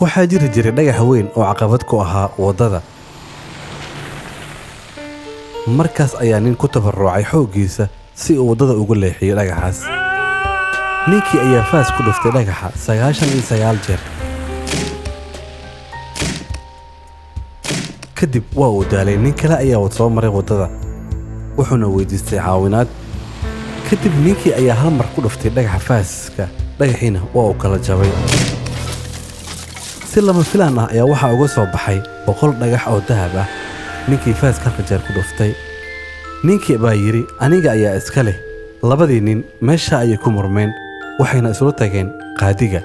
waxaa jiri jiray dhagax weyn oo caqabad ku ahaa waddada. Markaas ayaa nin ku tabarrucay xooggiisa si uu waddada ugu leexiyo dhagaxaas. Ninkii ayaa faas ku dhuftay dhagaxa sagaashan iyo sagaal jeer. Kadib waa uu daalay nin kale ayaa wad soo maray waddada wuxuuna weydiistay caawinaad. Kadib ninkii ayaa hal mar ku dhuftay dhagaxa faaska dhagaxiina waa uu kala jabay si lama filaan ah ayaa waxaa uga soo baxay boqol dhagax oo dahab ah. Ninkii faaska halka jeer ku dhuftay. Ninkii baa yidhi aniga ayaa iska leh. Labadii nin meesha ayay ku murmeen waxayna isula tageen qaadiga.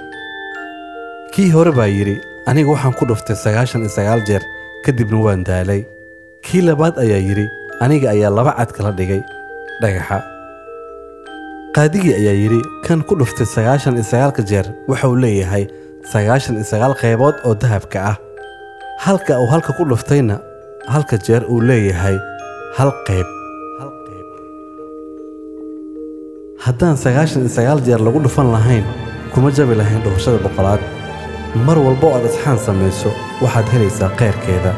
Kii hore baa yidhi aniga waxaan ku dhuftay sagaashan iyo sagaal jeer kadibna waan daalay. Kii labaad ayaa yidhi aniga ayaa laba cad kala dhigay dhagaxa. Qaadigii ayaa yidhi kan ku dhuftay sagaashan iyo sagaalka jeer wuxuu leeyahay sagaashan iyo sagaal qaybood oo dahabka ah. Halka uu halka ku dhuftayna halka jeer uu leeyahay hal qayb. Haddaan sagaashan iyo sagaal jeer lagu dhufan lahayn kuma jabi lahayn dhufashada boqolaad. Mar walba oo aad asxaan samayso waxaad helaysaa khayrkeeda